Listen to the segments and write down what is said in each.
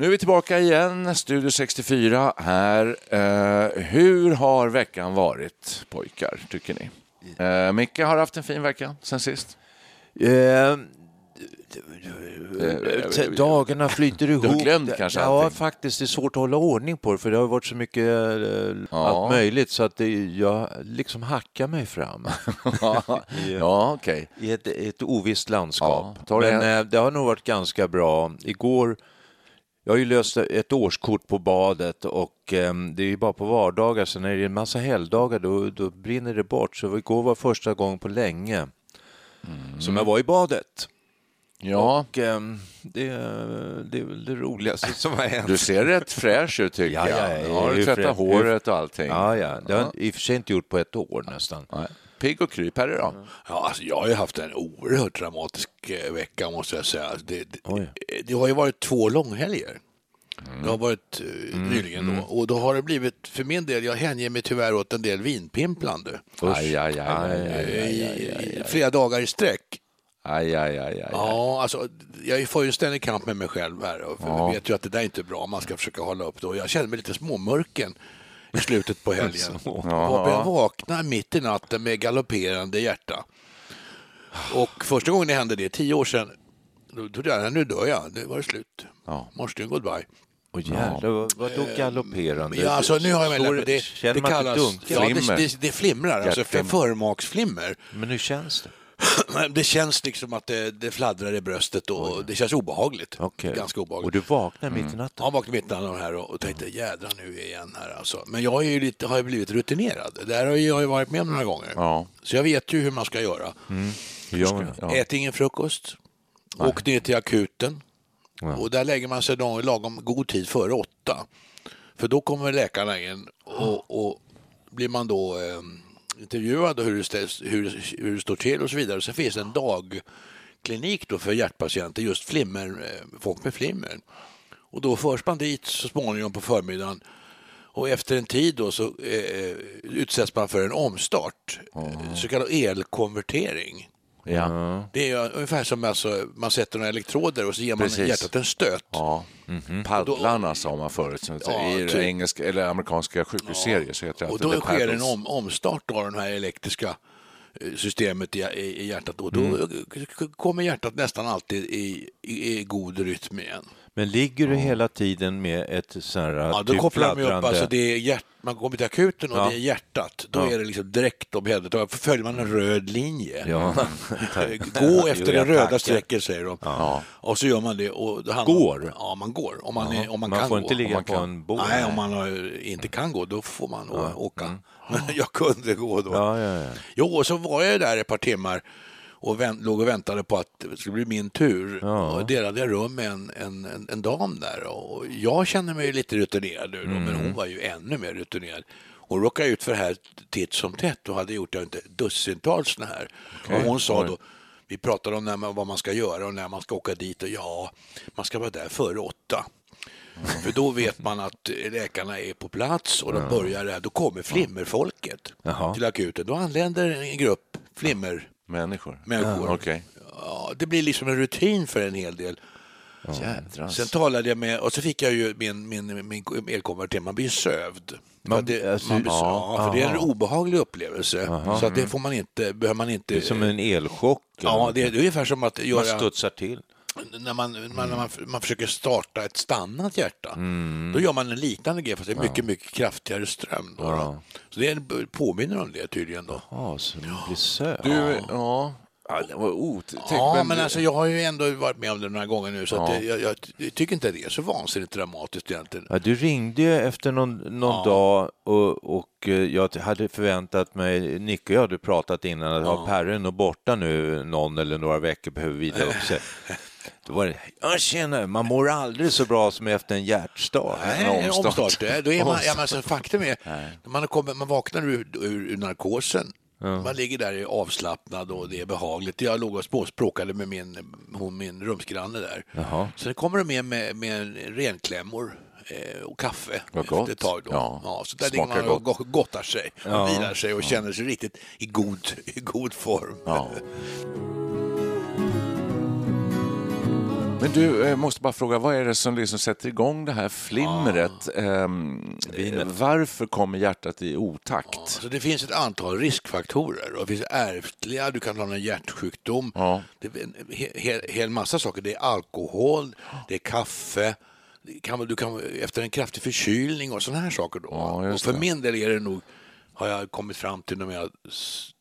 Nu är vi tillbaka igen, Studio 64 här. Eh, hur har veckan varit, pojkar, tycker ni? Eh, Micke har haft en fin vecka sen sist. Eh, dagarna flyter ihop. Du har glömt kanske Ja, allting. faktiskt. Det är svårt att hålla ordning på det, för det har varit så mycket eh, allt möjligt så att det, jag liksom hackar mig fram ja, okej. i ett, ett ovisst landskap. Ja, det Men en- eh, det har nog varit ganska bra. Igår jag har ju löst ett årskort på badet och eh, det är ju bara på vardagar, sen är det en massa helgdagar då, då brinner det bort. Så igår var första gången på länge som jag var i badet. Mm. Ja, Och ehm, det, det är väl det roligaste som har hänt. du ser rätt fräsch ut tycker Ja, ja, jag. ja, Ja, har du tvättat håret och allting? Ja, ja. Det har jag i och för sig inte gjort på ett år nästan. Nej. Pigg och kryp här idag. Ja, alltså jag har ju haft en oerhört dramatisk eh, vecka måste jag säga. Det, det, det har ju varit två långhelger. Det har varit eh, nyligen då. Och då har det blivit, för min del, jag hänger mig tyvärr åt en del vinpimplande. Aj, aj, aj, i flera dagar i sträck. aj, aj, aj, aj. Ja, alltså, jag får ju en ständig kamp med mig själv här. Jag vet ju att det där är inte bra, man ska försöka hålla upp det. Och jag känner mig lite småmörken i slutet på helgen. Och jag vaknar mitt i natten med galopperande hjärta. Och första gången det hände det, tio år sedan, då trodde jag, nu dör jag, nu var det slut. Ja. Måste goodbye. Och jävlar, vad, vad då galopperande? Ja, alltså, nu har jag med det, det man kallas, dunkar? ja, det, det, det flimrar, alltså för förmaksflimmer. Men hur känns det? Det känns liksom att det, det fladdrar i bröstet och det känns obehagligt. Okej. Ganska obehagligt. Och du vaknar mitt i natten? Jag vaknade mitt i natten här och och tänkte jädra nu igen här alltså. Men jag är lite, har ju blivit rutinerad. Det här har jag ju varit med om några gånger. Ja. Så jag vet ju hur man ska göra. Gör man? Ja. Ät ingen frukost. Åk ner till akuten. Och där lägger man sig då lagom god tid före åtta. För då kommer läkarna in och, och blir man då eh, intervjuad och hur det, ställs, hur, hur det står till och så vidare. Så finns det en dagklinik då för hjärtpatienter, just flimmer, eh, folk med flimmer. Och då förs man dit så småningom på förmiddagen och efter en tid då så eh, utsätts man för en omstart, mm. så kallad elkonvertering. Ja. Det är ungefär som alltså, man sätter några elektroder och så ger man Precis. hjärtat en stöt. Ja. Paddlarna sa man förut. Så Ja, I typ. engelska, eller amerikanska sjukhusserier så heter det Och då The sker en om, omstart av det här elektriska eh, systemet i, i, i hjärtat och då Mm. kommer hjärtat nästan alltid i, i, i god rytm igen. Men ligger du hela tiden med ett sånt här Ja, då typ kopplar de upp, fladdrande- alltså det är hjärt, man kommer till akuten och Ja. det är hjärtat. Då Ja. är det liksom direkt om händer. Då följer man en röd linje. Ja. Gå efter det jag röda strecket säger de. Och så gör man det. Och det handlar- Går? Ja, man går. Om man, är, om man, Man kan får gå. inte ligga på kan. en båt. Nej, om man inte kan gå då får man åka. Men jag kunde gå då. Mm. Jo, och så var jag där ett par timmar och vänt, låg och väntade på att det skulle bli min tur. Ja. Och delade jag rum med en, en, en, en dam där. Och jag känner mig lite rutinerad nu, då, men Mm. hon var ju ännu mer rutinerad. Hon råkade ut för det här titt som tätt och hade gjort inte dussintals såna här. Och hon sa då, vi pratade om när man, vad man ska göra och när man ska åka dit och ja, man ska vara där före åtta. För då vet man att läkarna är på plats och de börjar där. Då kommer flimmerfolket Jaha. till akuten. Då anländer en grupp flimmer Människor? Människor. Okej. Ja, det blir liksom en rutin för en hel del. Jädrans. Sen talade jag med, och så fick jag ju min, min, min elkonvertering, man blir sövd. För att det, alltså, man, ja, för det är en aha. obehaglig upplevelse. Så att det får man inte, behöver man inte... Det är som en elchock. Ja, det är, ungefär som att Man göra... studsar till. När man, man, när man, man försöker starta ett stannat hjärta, då gör man en liknande grej fast det är mycket, mycket kraftigare ström. Då, då. Så det är, påminner om det tydligen. Då. Ja, så det blir söt. Du, ja. ja, det var otäckt. Ja, men alltså, jag har ju ändå varit med om det några gånger nu så att det, jag, jag, jag tycker inte det är så vansinnigt dramatiskt egentligen. Ja, du ringde ju efter någon, någon dag och, och eh, jag hade förväntat mig, Nick och jag hade pratat innan, att har Perre nog borta nu någon eller några veckor behöver vila upp sig. Då var det, ja tjena, man mår aldrig så bra som efter en hjärtstart. Nej, En omstart. omstart. Då är man, ja, men alltså, faktum är, man, kommit, man vaknar ur, ur, ur narkosen, man ligger där avslappnad och det är behagligt. Jag låg och spå- språkade med min, hon, min rumsgranne där. Jaha. Sen kommer de med, med, med renklämmor eh, och kaffe Vad efter gott. ett tag. Då. Ja. så där ligger man och go- gottar sig och Ja. vilar sig och känner sig riktigt i god, i god form. Men du, jag måste bara fråga, vad är det som liksom sätter igång det här flimret? Ehm, varför kommer hjärtat i otakt? Så det finns ett antal riskfaktorer. Och det finns ärftliga, du kan ha en hjärtsjukdom. Ja. Det är en hel, hel, massa saker. Det är alkohol, det är kaffe. Det kan, du kan, efter en kraftig förkylning och sådana här saker. Då. Och för min del är det nog, har jag kommit fram till när jag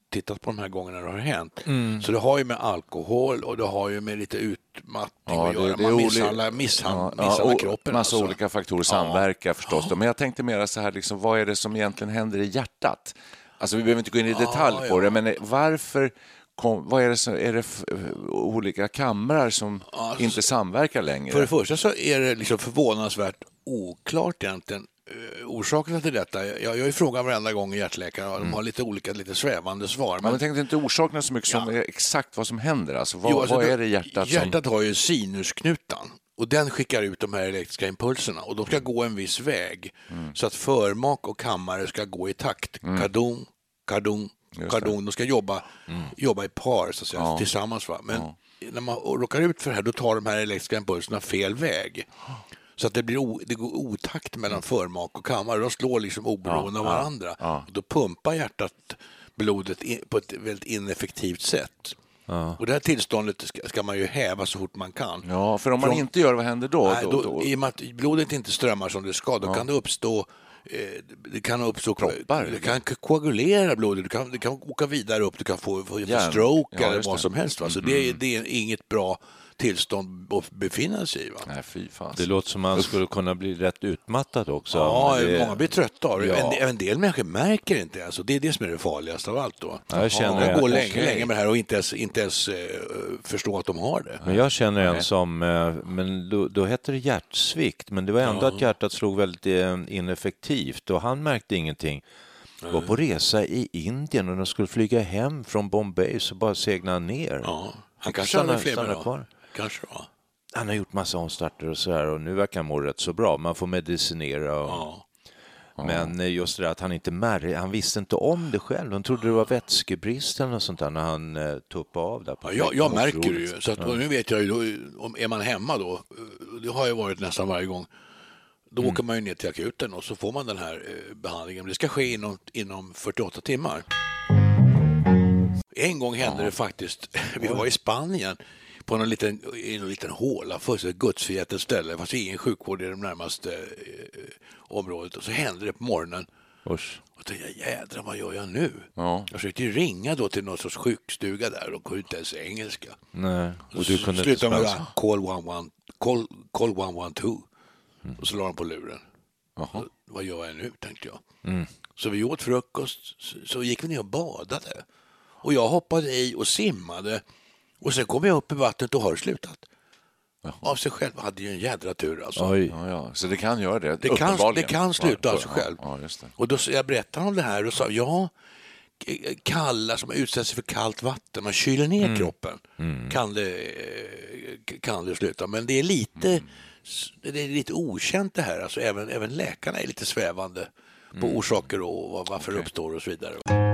tittat på de här gångerna det har hänt. Mm. Så det har ju med alkohol och det har ju med lite utmattning Ja, att göra. Man misshandlar, misshandlar, Ja, misshandlar och kroppen. Massa alltså. olika faktorer samverkar förstås. Då. Men jag tänkte mera så här, liksom, vad är det som egentligen händer i hjärtat? Alltså vi behöver inte gå in i detalj på ja. det, men varför kom, vad är det, som, är det olika kamrar som inte samverkar längre? För det första så är det liksom förvånansvärt oklart egentligen orsakerna till detta. Jag, jag frågar varenda gång hjärtläkare och de har lite olika, lite svävande svar. Mm. Ja, men tänkte inte orsakerna så mycket som Ja. exakt vad som händer. Alltså, vad, Jo, alltså, vad är det hjärtat, Hjärtat som... har ju sinusknutan och den skickar ut de här elektriska impulserna och de ska gå en viss väg Mm. så att förmak och kammare ska gå i takt. Kardon, kardon, kardon. De ska jobba, jobba i par så att säga, tillsammans. Va? Men när man råkar ut för det här då tar de här elektriska impulserna fel väg. Så att det, blir o, det går otakt mellan förmak och kammare. De slår liksom oberoende av varandra. Och då pumpar hjärtat blodet in, på ett väldigt ineffektivt sätt. Och det här tillståndet ska, ska man ju häva så fort man kan. Ja, för om man Från- inte gör det, vad händer då? Nej, då, då? I och med att blodet inte strömmar som det ska, då kan det uppstå eh, det kan uppstå Proppar. Det kan koagulera blodet, du kan, det kan åka vidare upp, du kan få, få, stroke Ja, eller vad det. som helst. Va? Så det, är- det är inget bra tillstånd att befinna sig i. Va? Nej, fy fan. Det låter som man skulle kunna bli rätt utmattad också. Ja, det, många blir trötta av det. Ja. En, en del människor märker inte ens och det är det som är det farligaste av allt. Då. Ja, jag känner jag det. går länge, Okej. länge med det här och inte ens, inte ens eh, förstå att de har det. Men jag känner en som, eh, men då, då hette det hjärtsvikt, men det var ändå att hjärtat slog väldigt eh, ineffektivt och han märkte ingenting. Var på resa i Indien och de skulle flyga hem från Bombay så bara segnade han ner. Ja, han kanske hade fler kvar. Kanske va? Han har gjort massa omstarter och så här och nu verkar han må rätt så bra. Man får medicinera. Och... Ja. Men eh, just det där att han inte märkte, han visste inte om det själv. Han trodde det var vätskebrist eller något sånt där när han eh, tuppade av där. På Ja, jag, jag märker det ju. Så att, nu vet jag ju, då, om är man hemma då, eh, det har jag varit nästan varje gång, då åker man ju ner till akuten och så får man den här eh, behandlingen. Det ska ske inom, inom 48 timmar. En gång hände det faktiskt, vi var i Spanien på någon liten, i en liten håla, fullständigt gudsförgätet ställe, fast ingen sjukvård i det närmaste eh, området. Och så hände det på morgonen. Usch. Och tänkte jag, jädrar vad gör jag nu? Ja. Jag försökte ju ringa då till någon sorts sjukstuga där, de kunde inte ens engelska. Nej. Och du kunde inte Slutade med call, one, one, call, call 112. Och så la de på luren. Jaha. Vad gör jag nu, tänkte jag. Mm. Så vi åt frukost, så, så gick vi ner och badade. Och jag hoppade i och simmade. Och sen kom jag upp i vattnet och har slutat. Av sig själv. Jag hade ju en jädra tur alltså. Oj. Ja, ja. Så det kan göra det? Det kan, det kan sluta av sig själv. Ja, just det. Och då så jag berättade om det här och sa ja, kalla som utsätter sig för kallt vatten, man kyler ner Mm. kroppen, Kan, det, eh, kan det sluta. Men det är lite, Mm. det är lite okänt det här. Alltså även, även läkarna är lite svävande på Mm. orsaker och vad- varför det uppstår och så vidare.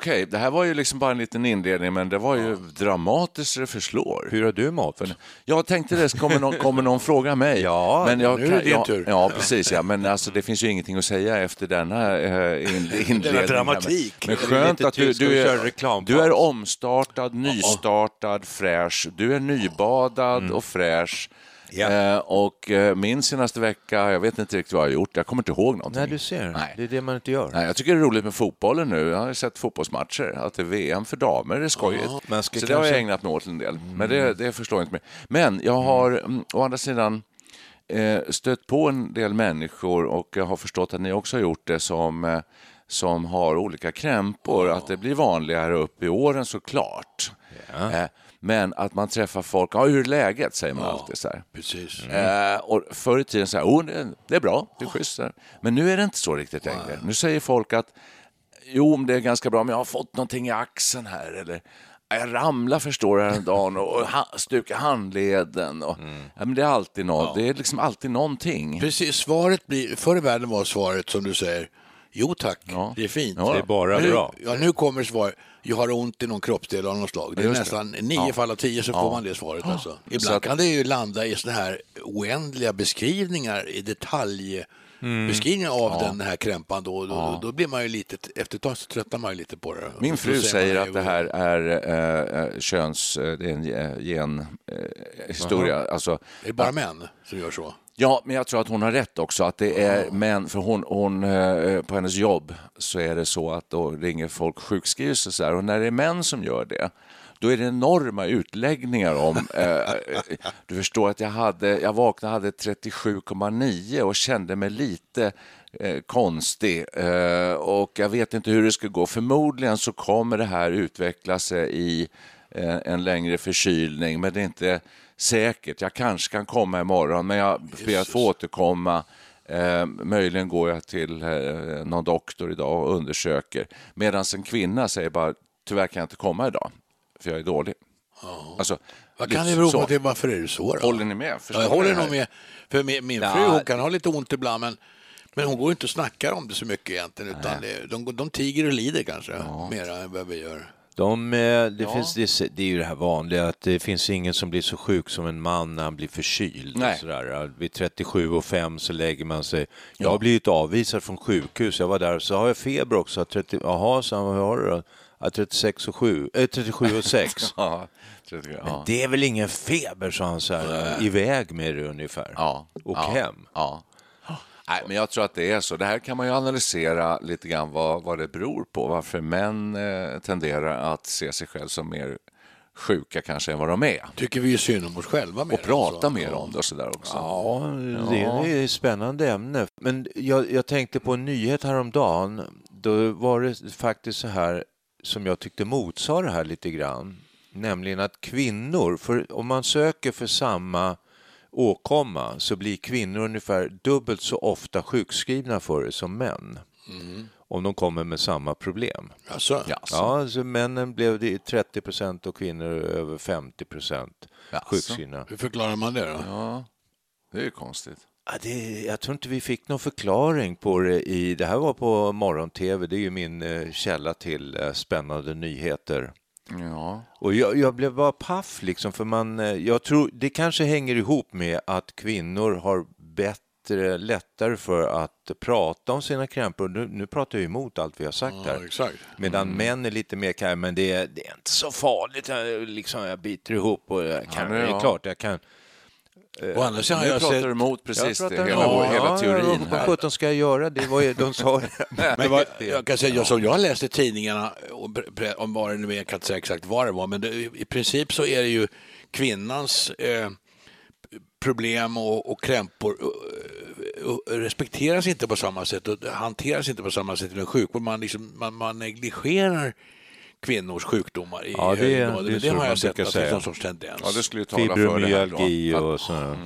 Okej, okej, det här var ju liksom bara en liten inledning, men det var ju dramatiskt så det förslår. Hur har du mått? Jag tänkte det, kommer någon, kommer någon fråga mig? Ja, men jag nu är det din ja, tur. Ja, precis. Ja. Men alltså, det finns ju ingenting att säga efter denna eh, in, inledning. dramatik. Men är skönt att du, du, är, du är omstartad, nystartad, fräsch. Du är nybadad och fräsch. Ja. Eh, och eh, min senaste vecka, jag vet inte riktigt vad jag har gjort. Jag kommer inte ihåg någonting. Nej, du ser. Nej. Det är det man inte gör. Nej, jag tycker det är roligt med fotbollen nu. Jag har sett fotbollsmatcher. Att det är VM för damer, det är skojigt. man ska Så det har jag kanske- ägnat mig åt en del. Men det, det förstår jag inte mer. Men jag har mm, å andra sidan eh, stött på en del människor och jag har förstått att ni också har gjort det som, eh, som har olika krämpor. Att det blir vanligare upp i åren såklart. Eh, men att man träffar folk, ja, hur är läget? säger man alltid så här. Precis. Eh, och förr i tiden så här, oh, det, det är bra, det är schysst. Men nu är det inte så riktigt längre. Nu säger folk att jo, det är ganska bra, men jag har fått någonting i axeln här. Eller jag ramlade förstår du häromdagen och ha, stukade handleden. Och, ja, men det är alltid något. Det är liksom alltid någonting. Precis, svaret blir, förr i världen var svaret som du säger, jo tack, Ja. det är fint. Ja. Det är bara nu, bra. Ja, nu kommer svaret, jag har ont i någon kroppsdel av något slag. Det är Just det. nästan nio Ja. fall av tio så Ja. får man det svaret. Alltså. Ibland att- kan det ju landa i såna här oändliga beskrivningar i detaljbeskrivningar av den här krämpan. Då, då, då blir man ju lite, efter ett tag så tröttnar man ju lite på det. Min fru säger att det här är eh, eh, köns... eh, Det är en eh, gen, eh, historia. Alltså, Är det bara män som gör så? Ja, men jag tror att hon har rätt också. Att det är män, för hon, hon, eh, på hennes jobb så är det så att då ringer folk sjukskrivs och så där. Och när det är män som gör det, då är det enorma utläggningar om... Eh, du förstår att jag, hade, jag vaknade hade 37,9 och kände mig lite eh, konstig. Eh, och jag vet inte hur det ska gå. Förmodligen så kommer det här utveckla sig i eh, en längre förkylning, men det är inte säkert. Jag kanske kan komma imorgon, men jag ber att få återkomma. Eh, möjligen går jag till eh, någon doktor idag och undersöker. Medan en kvinna säger bara, tyvärr kan jag inte komma idag, för jag är dålig. Alltså, Vad kan det bero på? Till? Varför är det så? Då? Håller ni med? Ja, Förstår jag ni håller det nog med. För min, min Ja. fru hon kan ha lite ont ibland, men, men hon går inte och snackar om det så mycket egentligen. Utan det, de, de tiger och lider kanske, mera än vad vi gör. De, eh, det, finns, det, det är ju det här vanliga att det finns ingen som blir så sjuk som en man när han blir förkyld. Nej. Och sådär. Vid 37 och 5 så lägger man sig. Jag har blivit avvisad från sjukhus. Jag var där så har jag feber också. 30, jaha, så vad har du då? Ja, 36 och 7, äh, 37 och 6. Ja, tror jag. ja. Det är väl ingen feber, sa han så här. Iväg med det ungefär. Ja. Och ja. hem. Ja. Nej, men jag tror att det är så. Det här kan man ju analysera lite grann vad, vad det beror på. Varför män eh, tenderar att se sig själv som mer sjuka kanske än vad de är. Tycker vi är synd om oss själva mer. Och prata alltså. mer om det och sådär också. Ja, det är ett spännande ämne. Men jag, jag tänkte på en nyhet häromdagen. Då var det faktiskt så här som jag tyckte motsade det här lite grann. Nämligen att kvinnor, för om man söker för samma åkomma så blir kvinnor ungefär dubbelt så ofta sjukskrivna för det som män. Om de kommer med samma problem. Alltså, Ja. Ja, så männen blev det 30 procent och kvinnor över 50 procent Jaså? sjukskrivna. Hur förklarar man det då? Ja, det är ju konstigt. Ja, det, jag tror inte vi fick någon förklaring på det i, det här var på morgon-tv, det är ju min eh, källa till eh, spännande nyheter. Ja, Och jag, jag blev bara paff liksom, för man, eh, jag tror, det kanske hänger ihop med att kvinnor har bättre, lättare för att prata om sina krämpor. Nu, nu pratar jag emot allt vi har sagt Ja, här. exakt. Medan män är lite mer, kan, men det, är- det är inte så farligt, jag, liksom, jag biter ihop och jag kan, Ja, det- det är ja. klart jag kan Å andra sidan har jag pratar sett... emot precis Jag det, hela, Ja, hela ja, teorin Vad sjutton ska jag göra? Det var ju, de sa Men vad, jag kan säga, jag, som jag läste tidningarna, om vad det nu är, jag kan inte säga exakt vad det var, men det, i princip så är det ju kvinnans eh, problem och, och krämpor eh, eh, respekteras inte på samma sätt och hanteras inte på samma sätt inom sjukvård. Man, liksom, man, man negligerar kvinnors sjukdomar i Ja, det hög grad. det det, så har jag sett att det är någon sorts tendens. Ja, det skulle ju tala för det här då. Fibromyalgi och så.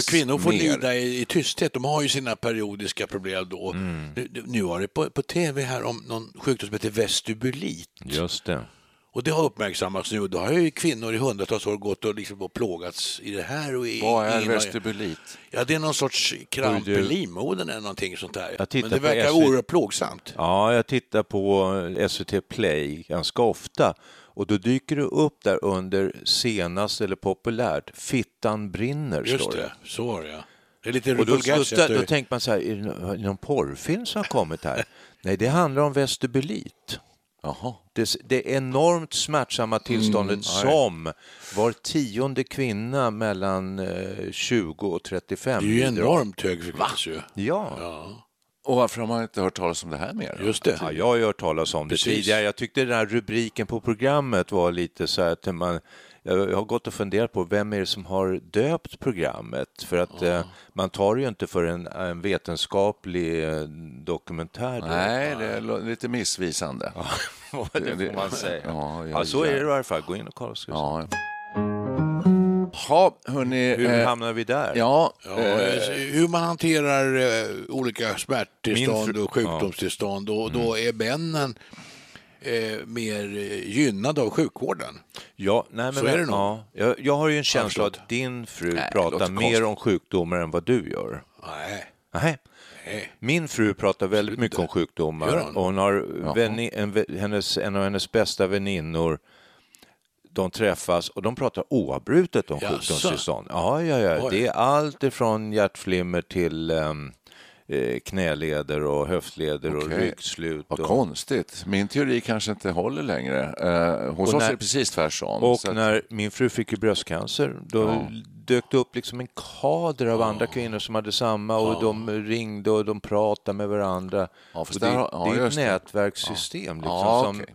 Så kvinnor får Mer. lida i, i tysthet. De har ju sina periodiska problem då. Mm. Nu, nu var det på, på tv här om någon sjukdom som heter vestubulit. Just det. Och det har uppmärksammats nu. Då har ju kvinnor i hundratals år gått och, liksom plågats i det här. Och i, Vad är har- vestibulit? Ja, det är någon sorts kramp i livmodern eller någonting sånt där. Men det verkar SVT. oerhört plågsamt. Ja, jag tittar på SVT Play ganska ofta och då dyker det upp där under senast eller populärt, Fittan brinner, Just det. så var det ja. Det är lite Och då, då, då, att- tänker man så här, är det någon porrfilm som har kommit här? Nej, det handlar om vestibulit. Det, det enormt smärtsamma tillståndet som var tionde kvinna mellan eh, 20 och 35 Det är ju enormt hög frekvens ju. Ja. Och varför har man inte hört talas om det här mer? Just det. Ja, jag har ju hört talas om det Precis. tidigare. Jag tyckte den här rubriken på programmet var lite så här att man jag har gått och funderat på vem är det som har döpt programmet? För att eh, man tar det ju inte för en, en vetenskaplig eh, dokumentär. då. Nej, det är lite missvisande. det får man säga. Ja, Ja, ja, så är det ja. i alla fall. Gå in och kolla. Ja. Ha, hörni. Hur eh, hamnar vi där? Ja, Ja, eh, hur man hanterar eh, olika smärttillstånd och sjukdomstillstånd och Mm. då är männen eh, mer eh, gynnade av sjukvården. Ja, nej, men, Så är det nog. Ja, jag, jag har ju en känsla förstått. att din fru Nej, pratar mer konstigt. om sjukdomar än vad du gör. Nej, Nej. nej. Min fru pratar väldigt mycket om sjukdomar hon? och hon har väni, en, hennes, en av hennes bästa väninnor de träffas och de pratar oavbrutet om sjukdomstillstånd. Ja, ja, ja. Oj. Det är allt ifrån hjärtflimmer till eh, knäleder och höftleder och Okej. ryggslut. vad och, konstigt. Min teori kanske inte håller längre. Eh, hos Och oss när- är det precis tvärtom. och att- när min fru fick bröstcancer, då dök det upp liksom en kader av andra kvinnor som hade samma och de ringde och de pratade med varandra. Ja, och det, där ja, det är ett nätverkssystem liksom, Ja, som, okej.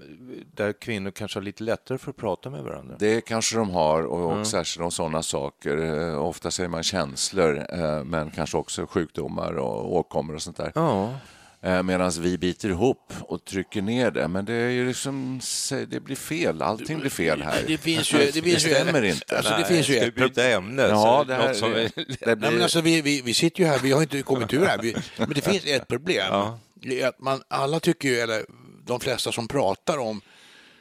Där kvinnor kanske har lite lättare för att prata med varandra. Det kanske de har, och, Mm. särskilt om sådana saker. Eh, Ofta säger man känslor, eh, men kanske också sjukdomar och åkommor och sånt där. Ja, Eh, Medan vi biter ihop och trycker ner det. Men det är ju liksom, det blir fel. Allting blir fel här. Det finns ju... Det, finns ju, stämmer inte. Alltså, det finns ju ska vi ett byta ämne? Ja, det här, som det, det Nej, blir... men alltså, vi, vi, vi sitter ju här, vi har inte kommit ur det här. Vi, men det finns ett problem. Det är Att man, alla tycker ju, eller de flesta som pratar om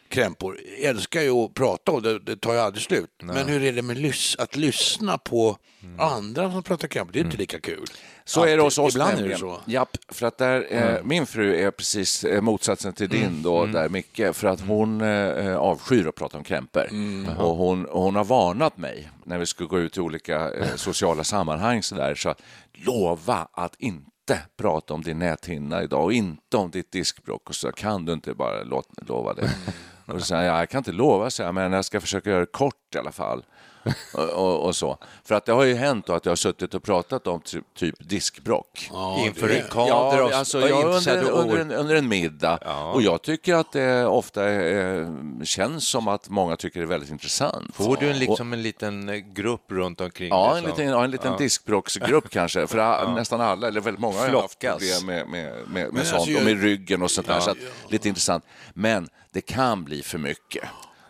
krämpor älskar ju att prata och det, det tar ju aldrig slut. Men hur är det med lys, att lyssna på andra som pratar krämpor? Det är inte lika kul. Så är det hos oss Ibland är det nämligen. så. Japp, för att där, eh, min fru är precis eh, motsatsen till din då, där Micke, för att hon eh, avskyr att prata om krämpor. Och hon, hon har varnat mig när vi ska gå ut i olika eh, sociala sammanhang så där, så att lova att inte prata om din näthinna idag och inte om ditt diskbråck och så kan du inte bara låt, lova det. Och så säger jag, jag kan inte lova, så här, men jag ska försöka göra det kort i alla fall och, och, och så. För att det har ju hänt då att jag har suttit och pratat om typ, typ diskbråck. Inför en kader Ja, alltså, och ja, insedda under, under, ord. en, under en middag. Och jag tycker att det ofta eh, känns som att många tycker det är väldigt intressant. Får du en, liksom en liten eh, grupp runt omkring Ja, dig en liten, ja, en liten diskbråcksgrupp kanske. För a- nästan alla, eller väldigt många har haft problem med, med, med, med sånt alltså, och jag- med ryggen och sånt där. Så att, lite intressant. Men det kan bli för mycket.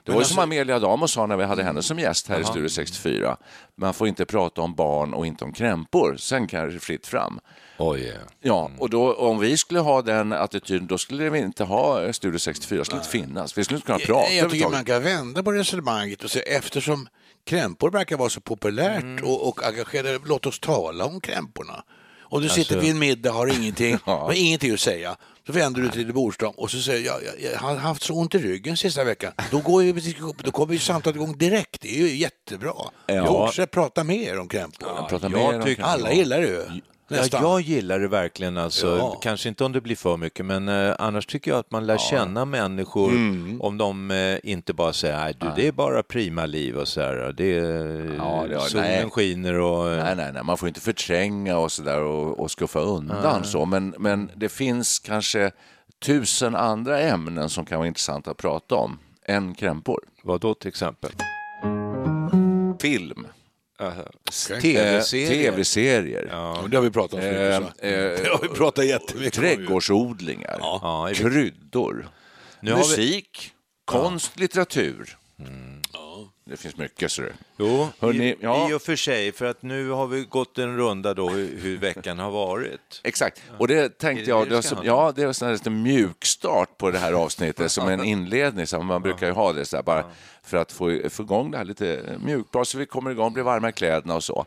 Det var ju som Amelia Damo sa när vi hade henne som gäst här i Studio 64. Man får inte prata om barn och inte om krämpor. Sen kan det fritt fram. Oj, ja. Ja, och då, om vi skulle ha den attityden, då skulle vi inte ha Studio 64, det skulle inte finnas. Vi skulle inte kunna prata Jag, jag tycker man kan vända på resonemanget och säga eftersom krämpor verkar vara så populärt Mm. och, och engagerade, låt oss tala om krämporna. Om du Alltså- sitter vid en middag har ingenting, har ingenting att säga, så vänder du till bordsdam och så säger jag, jag, jag har haft så ont i ryggen sista veckan. Då, går ju, då kommer ju samtalet igång direkt, det är ju jättebra. Ja. Jorse, prata mer om krämpor. Prata jag mer om tycker- krämpor. Alla gillar det ju. Ja, Nästan. jag gillar det verkligen. Alltså. Ja. Kanske inte om det blir för mycket, men eh, annars tycker jag att man lär känna människor Mm. om de eh, inte bara säger nej, du, det är bara prima liv och så här. Det är, Ja, det- solen nej. skiner och... eh, Nej, nej, nej, man får inte förtränga och sådär och, och skuffa undan så, men, men det finns kanske tusen andra ämnen som kan vara intressanta att prata om än krämpor. Vad då till exempel? Film, TV-serier. eh, Ja, det har vi pratat om eh, förut. så. eh, Det har vi pratat jättemycket trädgårdsodlingar, Ja, kryddor, musik, konst, litteratur. Det finns mycket, så det. Jo, Hörrni, i, ja. i och för sig, för att nu har vi gått en runda då hur, hur veckan har varit. Exakt, och det tänkte Är det jag, det det som, ja, det sån här lite mjukstart på det här avsnittet, som en inledning, så man brukar ju ha det så här, bara för att få, få igång det här lite mjukt, bara så vi kommer igång, blir varma i kläderna och så.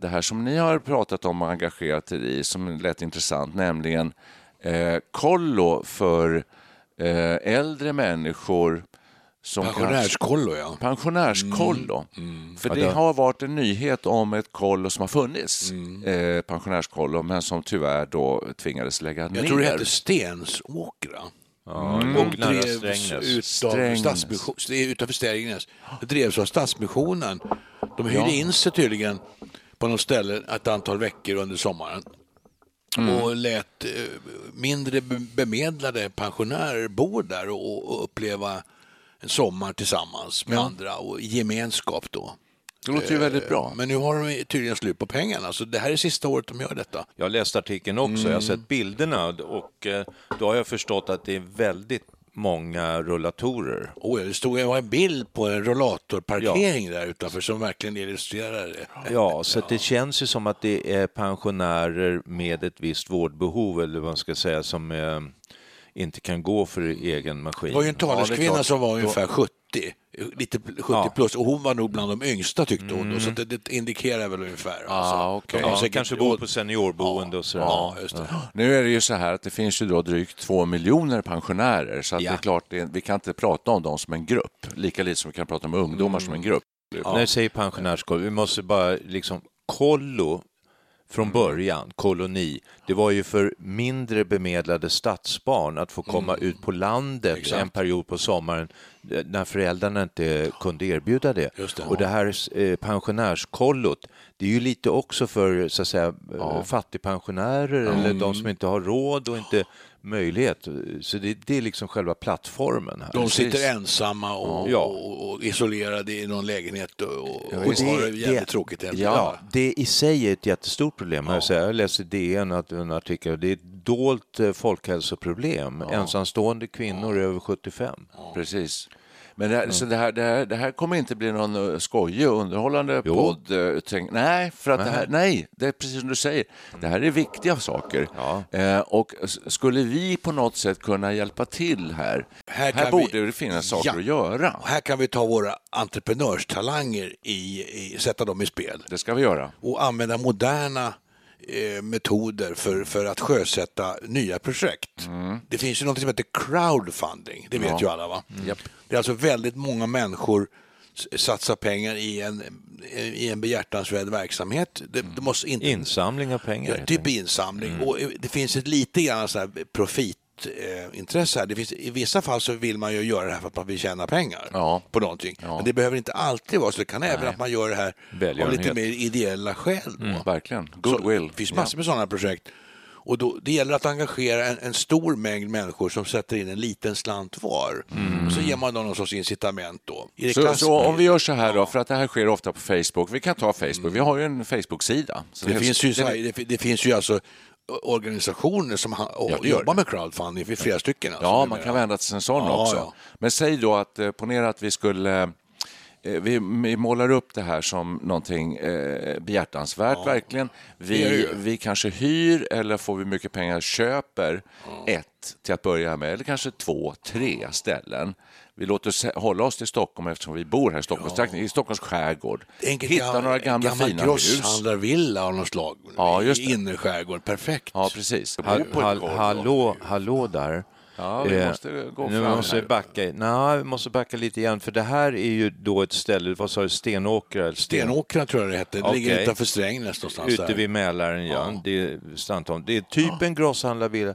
det här som ni har pratat om och engagerat er i, som lät intressant, nämligen eh, kollo för eh, äldre människor som Pensionärskollo, ja. Pensionärskollo. För det har varit en nyhet om ett kollo som har funnits, eh, pensionärskollo, men som tyvär då tvingades lägga ner. Jag tror det hette Stensåkra. Ja, Och och drevs utav Strängnäs. Stadsmission, det är utanför Strängnäs. Det drevs av Stadsmissionen. De hyrde Ja. in sig tydligen på något ställe ett antal veckor under sommaren. Och lät eh, mindre be- bemedlade pensionärer bo där och, uppleva en sommar tillsammans med andra och gemenskap då. Det låter ju väldigt bra. Men nu har de tydligen slut på pengarna, så det här är sista året de gör detta. Jag har läst artikeln också, jag har sett bilderna och eh, då har jag förstått att det är väldigt många rullatorer. Oh, ja, det stod det var en bild på en rollatorparkering där utanför som verkligen illustrerar det. Ja, så att det känns ju som att det är pensionärer med ett visst vårdbehov eller vad man ska säga som eh, inte kan gå för egen maskin. Det var ju en Ja, taleskvinna klart. som var ungefär 70, lite 70 Ja. Mm. plus, och hon var nog bland de yngsta tyckte hon. Då, så det, det indikerar väl ungefär. alltså. Ah. De har Ja, säkert- kanske bor på seniorboende och sådär. Ja, just det. Nu är det ju så här att det finns ju då drygt två miljoner pensionärer, så att Ja. det är klart, det, vi kan inte prata om dem som en grupp, lika lite som vi kan prata om ungdomar som en grupp. När jag säger pensionärskoll, vi måste bara liksom kollo från början, koloni, det var ju för mindre bemedlade stadsbarn att få komma ut på landet en period på sommaren eh, när föräldrarna inte kunde erbjuda det. Det. Och det här eh, pensionärskollot, det är ju lite också för så att säga, ja. fattigpensionärer eller de som inte har råd och inte möjlighet. Så det, det är liksom själva plattformen här. De sitter Precis. ensamma och, Ja. och, isolerade i någon lägenhet och, och, och det- har det jävligt det- tråkigt. Ja, enkelt. det i sig är ett jättestort problem. Jag, säger, jag läste DN att en artikel, det är ett dolt eh, folkhälsoproblem. Ensamstående kvinnor över 75. Precis. Men det, här, så det, här, det, här, det här kommer inte bli någon eh, skojig och underhållande Jo. podd. eh, Tänk, nej, för att det här, nej, det är precis som du säger. Det här är viktiga saker. Ja. Eh, och skulle vi på något sätt kunna hjälpa till här, här, Här borde vi- det finnas saker Ja. att göra. Och här kan vi ta våra entreprenörstalanger i, i sätta dem i spel. Det ska vi göra. och använda moderna eh, metoder för, för att sjösätta nya projekt. Det finns ju något som heter crowdfunding, det vet ju alla va? Det är alltså väldigt många människor s- satsar pengar i en, i en behjärtansvärd verksamhet. Det, det måste inte... Insamling av pengar. Ja, typ insamling. Och eh, det finns ett lite grann så här profitintresse här. Det finns, I vissa fall så vill man ju göra det här för att man vill tjäna pengar Ja. på någonting. Ja. Men det behöver inte alltid vara så. Det kan även att man gör det här av lite mer ideella skäl. Då. Verkligen. Goodwill. Det finns massor med sådana projekt. Och då, det gäller att engagera en, en stor mängd människor som sätter in en liten slant var. Och så ger man dem någon sorts incitament då. Så, så om vi gör så här då, för att det här sker ofta på Facebook. Vi kan ta Facebook, vi har ju en Facebook-sida. Det, finns ju, så det- det, det finns ju alltså organisationer som Ja, jobbar med crowdfunding, finns flera stycken. Alltså, Ja, man kan vända sig till en sån Ja, också. ja. Men säg då att, eh, ponera att vi skulle eh, vi, vi målar upp det här som någonting eh, behjärtansvärt, verkligen. det är Vi, vi kanske hyr eller får vi mycket pengar köper ett till att börja med, eller kanske två, tre ställen. Vi låter hålla oss till Stockholm eftersom vi bor här i Stockholmstrakten, i Stockholms skärgård. Enkelt Hitta gam- några gamla gammal fina hus. grosshandlarvilla av något slag. Ja, just I det. innerskärgård, perfekt. Ja, precis. Hall, golv. hallå, hallå där. Ja, vi Eh, måste gå nu fram måste här. vi backa. Nej, vi måste backa lite grann, för det här är ju då ett ställe, vad sa du, Stenåkra? Sten... Stenåkra tror jag det hette. Det ligger Okej. utanför Strängnäs någonstans. Ute vid Mälaren, ja. Ja. Det är. Det är typ en grosshandlarvilla.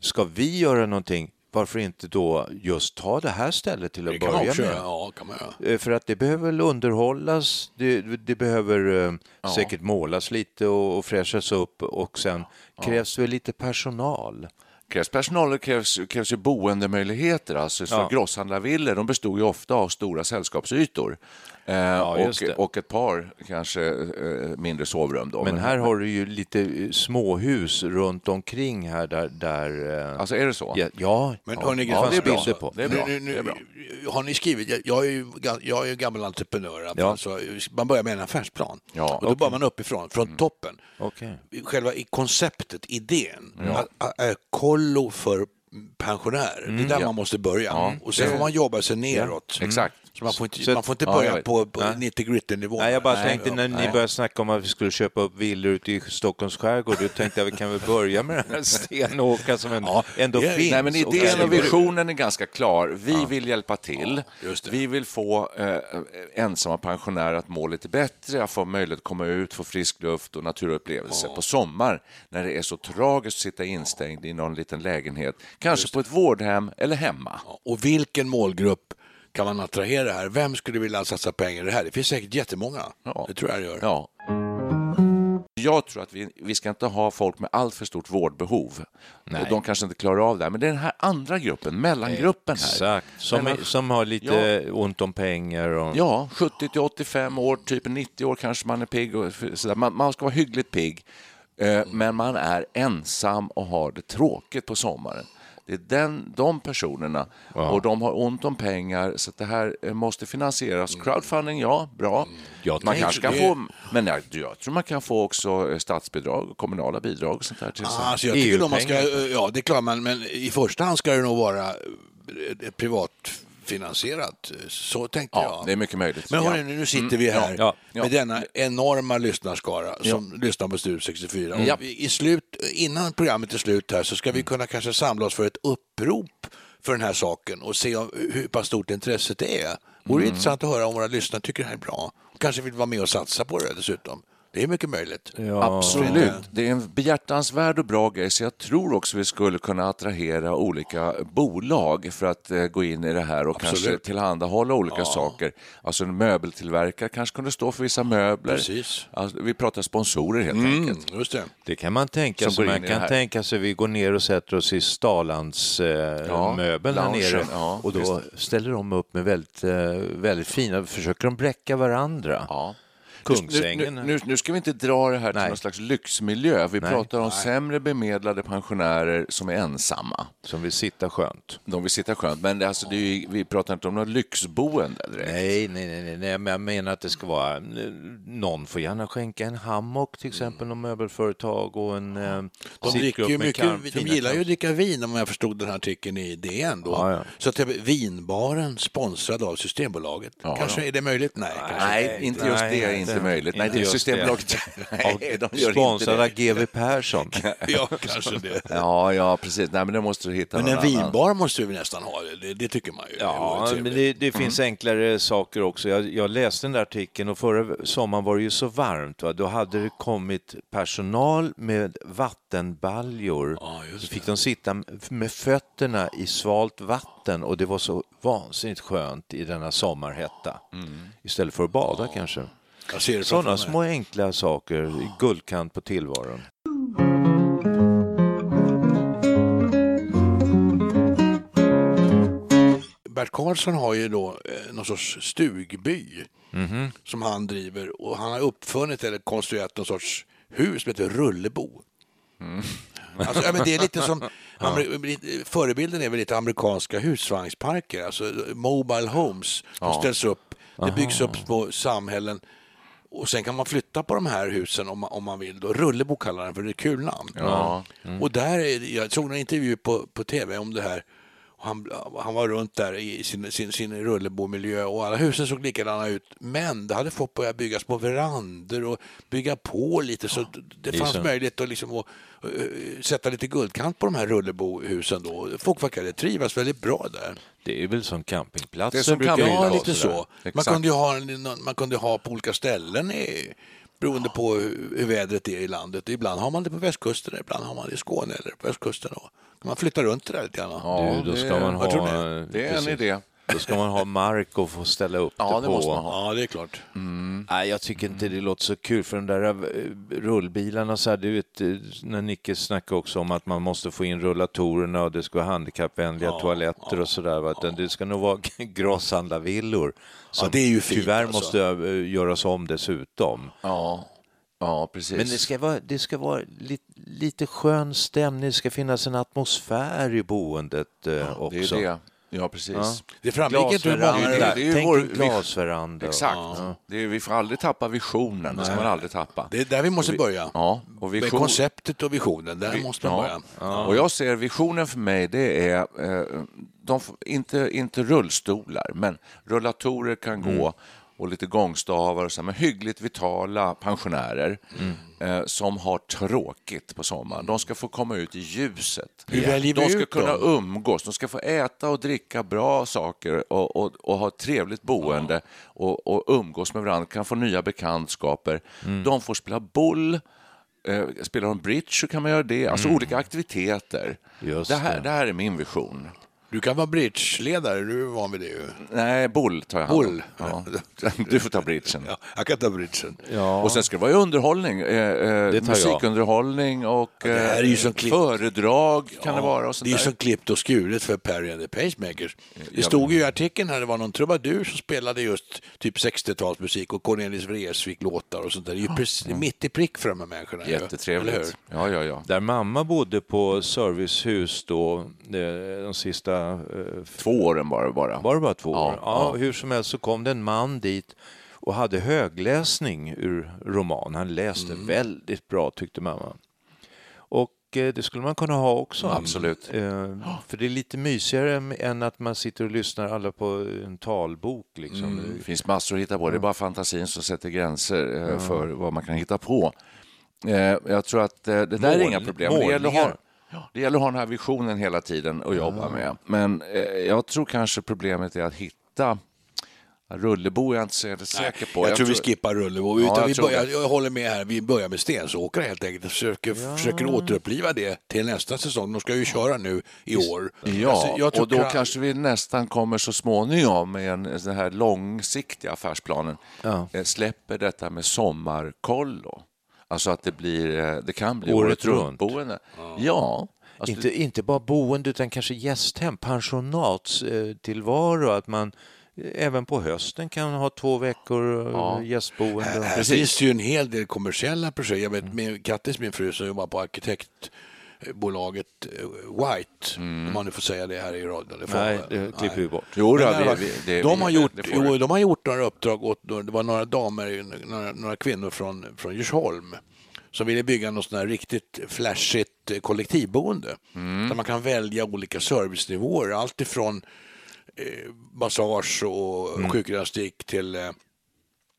Ska vi göra någonting, varför inte då just ta det här stället till att Det börja med? Ja, kan man göra. Eh, För att det behöver väl underhållas, det, det behöver eh, säkert målas lite och, och fräschas upp och sen krävs det väl lite personal. krävs personal och krävs, krävs ju boendemöjligheter. Alltså, så Ja. Grosshandlarvillor de bestod ju ofta av stora sällskapsytor. Eh, just och, och ett par kanske eh, mindre sovrum. Då. Men här har du ju lite eh, småhus runt omkring här där... där eh, Alltså är det så? ja, ja, Men ja, hörni, det fanns det är bra. bilder på. Det är bra. Nu, nu, Det är bra. Har ni skrivit, jag, jag, är ju, jag är ju gammal entreprenör, alla Ja. fall, så man börjar med en affärsplan. Ja, och då okej. börjar man uppifrån, från toppen. Okej. Själva i konceptet, idén, att, att, kollo för pensionärer. det är där man måste börja. Och sen får man jobba sig neråt. Exakt. Så man får inte, Så- man får inte ja, börja vet. på, på Nej. 90 gritty nivå Nej, jag bara Nej, tänkte ja. när ni började snacka om att vi skulle köpa upp villor ute i Stockholms skärgård, då tänkte jag vi kan väl börja med den här Stenåkra som en, Ja, ändå det finns. Nej, men och idén och visionen är ganska klar. Vi vill hjälpa till. just det. vi vill få eh, ensamma pensionärer att må lite bättre, att få möjlighet att komma ut, få frisk luft och naturupplevelser på sommar när det är så tragiskt att sitta instängd i någon liten lägenhet, kanske på ett vårdhem eller hemma. Och vilken målgrupp kan man attrahera här? Vem skulle vilja satsa pengar i det här? Det finns säkert jättemånga. Ja. Det tror jag det gör. Ja. Jag tror att vi, vi ska inte ha folk med allt för stort vårdbehov. Nej. De kanske inte klarar av det, här. men det är den här andra gruppen, mellangruppen här. Exakt, som, Mellan- som har lite ont om pengar. Och, Ja, 70 till 85 år, typ 90 år kanske man är pigg. Och sådär. Man, man ska vara hyggligt pigg, eh, men man är ensam och har det tråkigt på sommaren. Det är den, de personerna och de har ont om pengar så det här eh, måste finansieras. Crowdfunding, ja, bra. Jag man kanske kan det- få, men jag, jag tror man kan få också eh, statsbidrag och kommunala bidrag och sånt där. Till Ah, alltså jag tycker man ska, ja det är klart, men, men i första hand ska det nog vara eh, ett privatfinansierat. Så tänkte ja, jag. det är mycket möjligt. Men hörni, ja. nu sitter vi här ja, ja. med denna enorma lyssnarskara som lyssnar på Studio 64. Och Ja. vi- i slut, innan programmet är slut här så ska vi kunna kanske samla oss för ett upprop för den här saken och se hur pass stort intresset är. Vore Mm. intressant att höra om våra lyssnare tycker det här är bra. Kanske vill vara med och satsa på det dessutom. Det är mycket möjligt. Absolut. Det är en behjärtansvärd och bra grej, så jag tror också vi skulle kunna attrahera olika bolag för att eh, gå in i det här och Absolut. kanske tillhandahålla olika saker. Alltså en möbeltillverkare kanske kunde stå för vissa möbler. Precis. Alltså, vi pratar sponsorer helt enkelt. Just det. Det kan man tänka sig. Man kan tänka sig vi går ner och sätter oss i Stalands eh, Ja, möbel här nere ja, och då ställer de upp med väldigt, eh, väldigt fina, försöker de bräcka varandra. Ja. Kungsängen. Nu, nu, nu ska vi inte dra det här till Nej. någon slags lyxmiljö. Vi Nej. pratar om sämre bemedlade pensionärer som är ensamma. Som vill sitta skönt. De vill sitta skönt, men det, alltså, det ju, vi pratar inte om något lyxboende direkt. Nej, nej, nej, nej, nej, men jag menar att det ska vara... Någon får gärna skänka en hammock till exempel, någon möbelföretag och en eh, De, dricker ju mycket, de gillar ju att dricka vin om jag förstod den här artikeln i DN. Då. Ja, ja. Så att vinbaren sponsrad av Systembolaget. Ja, kanske är det möjligt? Nej, kanske Nej, inte just Nej, det. nej, inte. Inte möjligt. Nej, inte det är Systembolaget. Nej, de gör det. GW Persson. Ja, kanske det. Ja, ja, precis. Nej, men det måste du hitta Men en annan. vinbar måste vi nästan ha, det, det tycker man ju. Det Ja, vore men det, det finns enklare saker också. Jag, jag läste den där artikeln och förra sommaren var det ju så varmt. Va? Då hade det kommit personal med vattenbaljor. Ja, så det. fick de sitta med fötterna i svalt vatten och det var så vansinnigt skönt i denna sommarhetta. Istället för att bada kanske. Sådana små enkla saker, guldkant på tillvaron. Bert Karlsson har ju då eh, någon sorts stugby Mhm. som han driver och han har uppfunnit eller konstruerat någon sorts hus som heter Rullebo. Mm. Alltså, ja, men det är lite som, amer- förebilden är väl lite amerikanska husvagnsparker, alltså mobile homes som ställs upp. Det byggs upp små samhällen och sen kan man flytta på de här husen om man, om man vill. Då. Rullebo kallar den för det är ett kul namn. Ja. Och där, är, jag såg en intervju på, på tv om det här. Han, han var runt där i sin, sin, sin Rullebo-miljö och alla husen såg likadana ut. Men det hade fått börja bygga små verandor och bygga på lite så det fanns så. möjlighet att, liksom att eh, sätta lite guldkant på de här Rullebo-husen. Då. Folk verkade trivas väldigt bra där. Det är väl som campingplatser Det som brukar camping- Ja, lite så. Man kunde, ju ha, man kunde ha på olika ställen i, beroende på hur, vädret är i landet. Ibland har man det på västkusten, ibland har man det i Skåne eller på östkusten. Då. man flytta runt det där lite grann. Ja, Du, då det- ska man jag tror ha... det. Det är en precis. idé. Då ska man ha mark och få ställa upp Ja, det det på. måste man ha. Ja, det är klart. Nej, jag tycker inte det låter så kul för de där eh, rullbilarna så här, du vet, eh, när Nicke snackade också om att man måste få in rullatorerna och det ska vara handikappvänliga toaletter och sådär. utan Det ska nog vara grosshandlarvillor som det är ju fint, tyvärr alltså. måste eh, göras om dessutom. Ja, ja precis. Men det ska vara, det ska vara lite, lite skön stämning, det ska finnas en atmosfär i boendet det också. är det. Ja, precis. Ja. Det framgick inte hur många... det är- det är tänk vår- en glasveranda. Exakt. Det är, vi får aldrig tappa visionen. Det ska man aldrig tappa. Det är där vi måste börja. Ja, och Med vision... konceptet och visionen, där måste man börja. Ja. Och jag ser visionen för mig, det är eh, de, inte, inte rullstolar, men rullatorer kan gå och lite gångstavar och så, men hyggligt vitala pensionärer eh, som har tråkigt på sommaren. De ska få komma ut i ljuset. Hur väljer de ska ut kunna dem? umgås, de ska få äta och dricka bra saker och, och, och ha ett trevligt boende och, och umgås med varandra, kan få nya bekantskaper. De får spela boll, eh, spelar de bridge så kan man göra det, alltså olika aktiviteter. Det, här, det. det här är min vision. Du kan vara bridgeledare, du är van vid det ju. Nej, boll tar jag hand om. Boll? Ja. Du får ta bridgen. Ja, jag kan ta bridgen. Ja. Och sen ska det vara ju underhållning, eh, eh, Det musikunderhållning och det här är ju eh, som klipp- föredrag kan det vara. Och Det sånt är ju som klippt och skuret för Perry and the Pacemakers. Det stod ju i artikeln här, det var någon trubadur som spelade just typ 60-talsmusik och Cornelis Vreeswijk låtar och sånt där. Det är ju precis, mitt i prick för de här människorna. Jättetrevligt. Ja, ja, ja. Där mamma bodde på servicehus då, eh, de sista, eh, Två åren bara. bara. var det bara två Ja, år? Ja, ja. Hur som helst så kom det en man dit och hade högläsning ur roman. Han läste Mm. väldigt bra tyckte mamma. Och eh, det skulle man kunna ha också. Absolut. Eh, För det är lite mysigare än att man sitter och lyssnar alla på en talbok. Liksom. Det finns massor att hitta på. Det är bara fantasin som sätter gränser för vad man kan hitta på. Jag tror att det där är Mål- inga problem. Målningar. Ja, det gäller att ha den här visionen hela tiden och jobba med. Men eh, jag tror kanske problemet är att hitta Rullebo är jag inte så säker på. Jag, tror vi skippar Rullebo. Ja, jag vi tror börjar, jag håller med här, vi börjar med Stensåkra helt enkelt försöker, försöker återuppliva det till nästa säsong. De ska ju köra nu i år. Ja, Alltså, jag tror och då kra- kanske vi nästan kommer så småningom med en, den här långsiktiga affärsplanen. Ja. Eh, Släpper detta med sommarkollo. Alltså att det, blir, eh, det kan bli Året året runt. runt-boende. Ja. Alltså, Inte, inte bara boende utan kanske gästhem, pensionatstillvaro, att man eh, även på hösten kan ha två veckor Ja. ja. gästboende. Här finns det ju en hel del kommersiella projekt. Jag vet, med Kattis, min fru, som jobbar på arkitektbolaget eh, White, om man nu får säga det här i radion. Det Nej, det klipper vi bort. Jo, då, vi, vi, det, de, har vi- gjort, det jo, de har gjort några uppdrag åt, det var några damer, några, några kvinnor från, från Djursholm som ville bygga något sånt här riktigt flashigt eh, kollektivboende. Mm. Där man kan välja olika servicenivåer, allt ifrån eh, massage och Mm. sjukgymnastik till eh,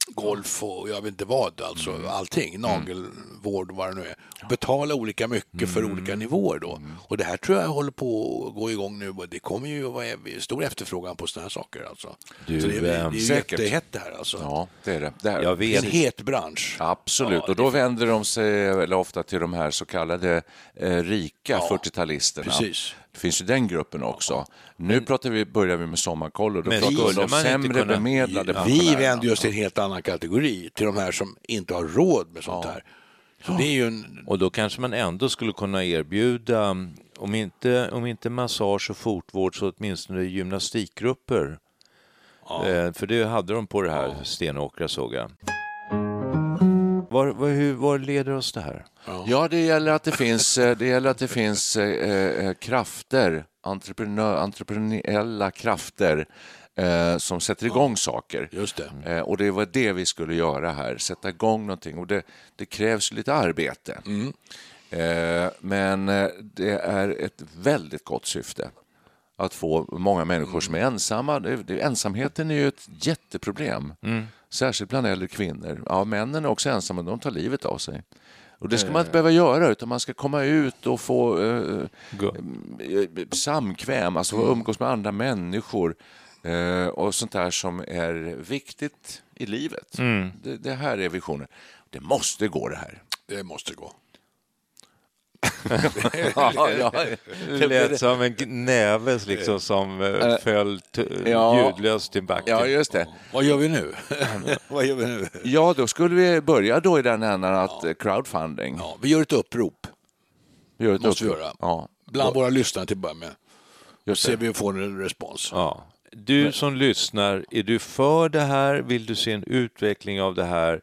golf och jag vet inte vad, alltså Mm. allting, nagelvård och vad det nu är. Betala olika mycket för Mm. olika nivåer då. Och det här tror jag håller på att gå igång nu och det kommer ju att vara stor efterfrågan på sådana här saker alltså. Du, Så det, är- det är ju säkert. jättehett det här alltså. Ja, det är det. det här, en het bransch. Absolut, Ja, och då vänder de sig eller ofta till de här så kallade eh, rika 40-talisterna. precis. Det finns ju den gruppen också. Nu pratar vi, börjar vi med sommarkoll och då Men pratar vi om sämre kunna- bemedlade Vi pensionärerna. vänder oss till en helt annan kategori, till de här som inte har råd med sånt här. Så det är ju en... Och då kanske man ändå skulle kunna erbjuda, om inte, om inte massage och fotvård så åtminstone gymnastikgrupper. Eh, för det hade de på det här Stenåkra såg jag. Var, var, hur, var leder oss det här? Ja, det gäller att det finns, eh, det gäller att det finns eh, eh, krafter, entreprenör, entreprenöriella krafter eh, som sätter igång saker. Just det. Eh, och det var det vi skulle göra här, sätta igång någonting. Och det, det krävs lite arbete. Eh, men det är ett väldigt gott syfte att få många människor som är ensamma. Det, det, ensamheten är ju ett jätteproblem, särskilt bland äldre kvinnor. Ja, männen är också ensamma, de tar livet av sig. Och det ska man inte behöva göra, utan man ska komma ut och få eh, eh, samkväm, alltså få umgås med andra människor eh, och sånt där som är viktigt i livet. Det, det här är visionen. Det måste gå det här. Det måste gå. Ja, ja. Det lät som en näve liksom, som eh, föll ja. ljudlöst till backen. ja, just det. Vad gör vi nu? Vad gör vi nu? Ja, då skulle vi börja då i den änden att eh, crowdfunding. Ja, vi gör ett upprop Vi gör ett måste vi upprop. göra. Ja, bland våra lyssnare till att börja med. just Se det. om vi får en respons. Ja. Du som lyssnar, är du för det här? Vill du se en utveckling av det här?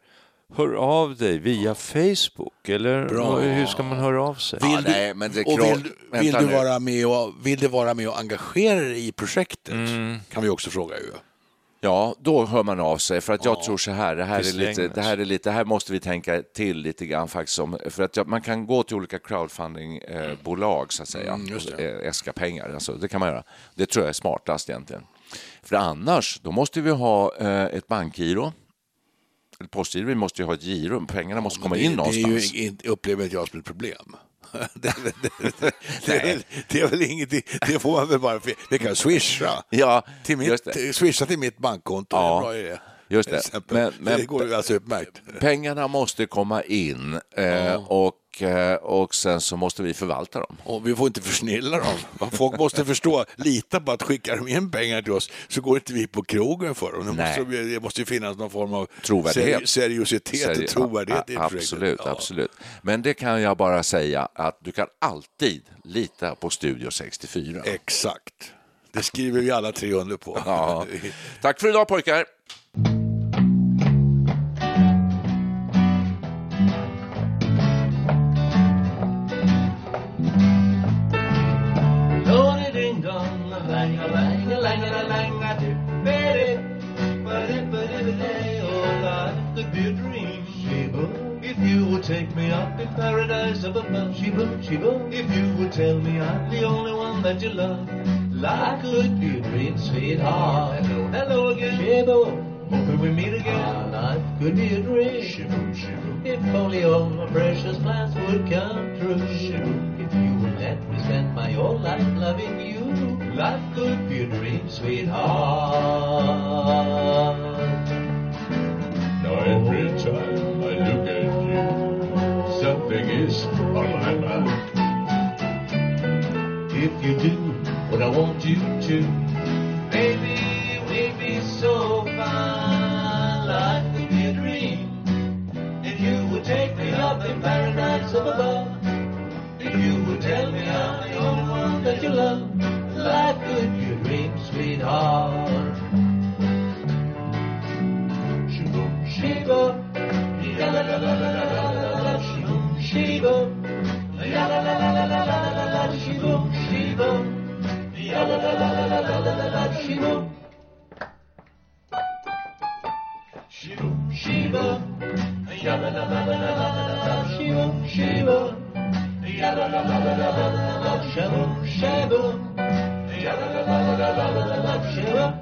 Hör av dig via Facebook, eller Bra. hur ska man höra av sig? Vill Ja, du, nej, men det och kra- vill, du- vänta vill, du nu. vara med och, vill du vara med och engagera dig i projektet? Mm. Kan vi också fråga ju. Ja, då hör man av sig. För att jag tror så här, det här, är lite, det här är lite, det här måste vi tänka till lite grann faktiskt. Om, för att jag, man kan gå till olika crowdfundingbolag så att säga, Mm, just och eh, äska pengar. Alltså, det kan man göra. Det tror jag är smartast egentligen. För annars, då måste vi ha eh, ett bankgiro. Eller postgiro, vi måste ju ha ett giro. Pengarna måste komma det, in det någonstans. är ju, inte- upplever inte jag som ett problem. det, är väl- det, det, det, är väl- det ingenting, det får man väl bara, vi kan swisha. Ja, till mitt, det. Swisha till mitt bankkonto, Ja, det är en bra idé. just det. Men- men- det går ju alltså utmärkt. Pengarna måste komma in eh, och, eh, och sen så måste vi förvalta dem. Och vi får inte försnilla dem. Folk måste förstå, lita på att skickar de in pengar till oss så går inte vi på krogen för dem. Det måste, det måste ju finnas någon form av Trovärdighet. seri- seriositet och Seri- trovärdighet i projektet. Absolut, Ja. absolut. Men det kan jag bara säga att du kan alltid lita på Studio 64. Exakt. Det skriver vi alla tre under på. Ja. Tack för idag pojkar! Take me up in paradise of above, Sheba, Sheba. If you would tell me I'm the only one that you love, life could be a dream, sweetheart. Hello, hello again, Sheba. Hoping we meet again. Ah, life could be a dream, Sheba, Sheba. If only all my precious plans would come true, Sheba. If you would let me spend my whole life loving you, life could be a dream, sweetheart. Now every time If you do what I want you to, baby, we'd be so fine. Life could be a dream. If you would take me up in paradise above, if you would tell me I'm the only one that you love, Shiva. Shiva. Shiva. Yada da da da da da da Shiva. Shiva. Yada da da da da da da Shiva. Shiva. Yada da da da da da da Shiva.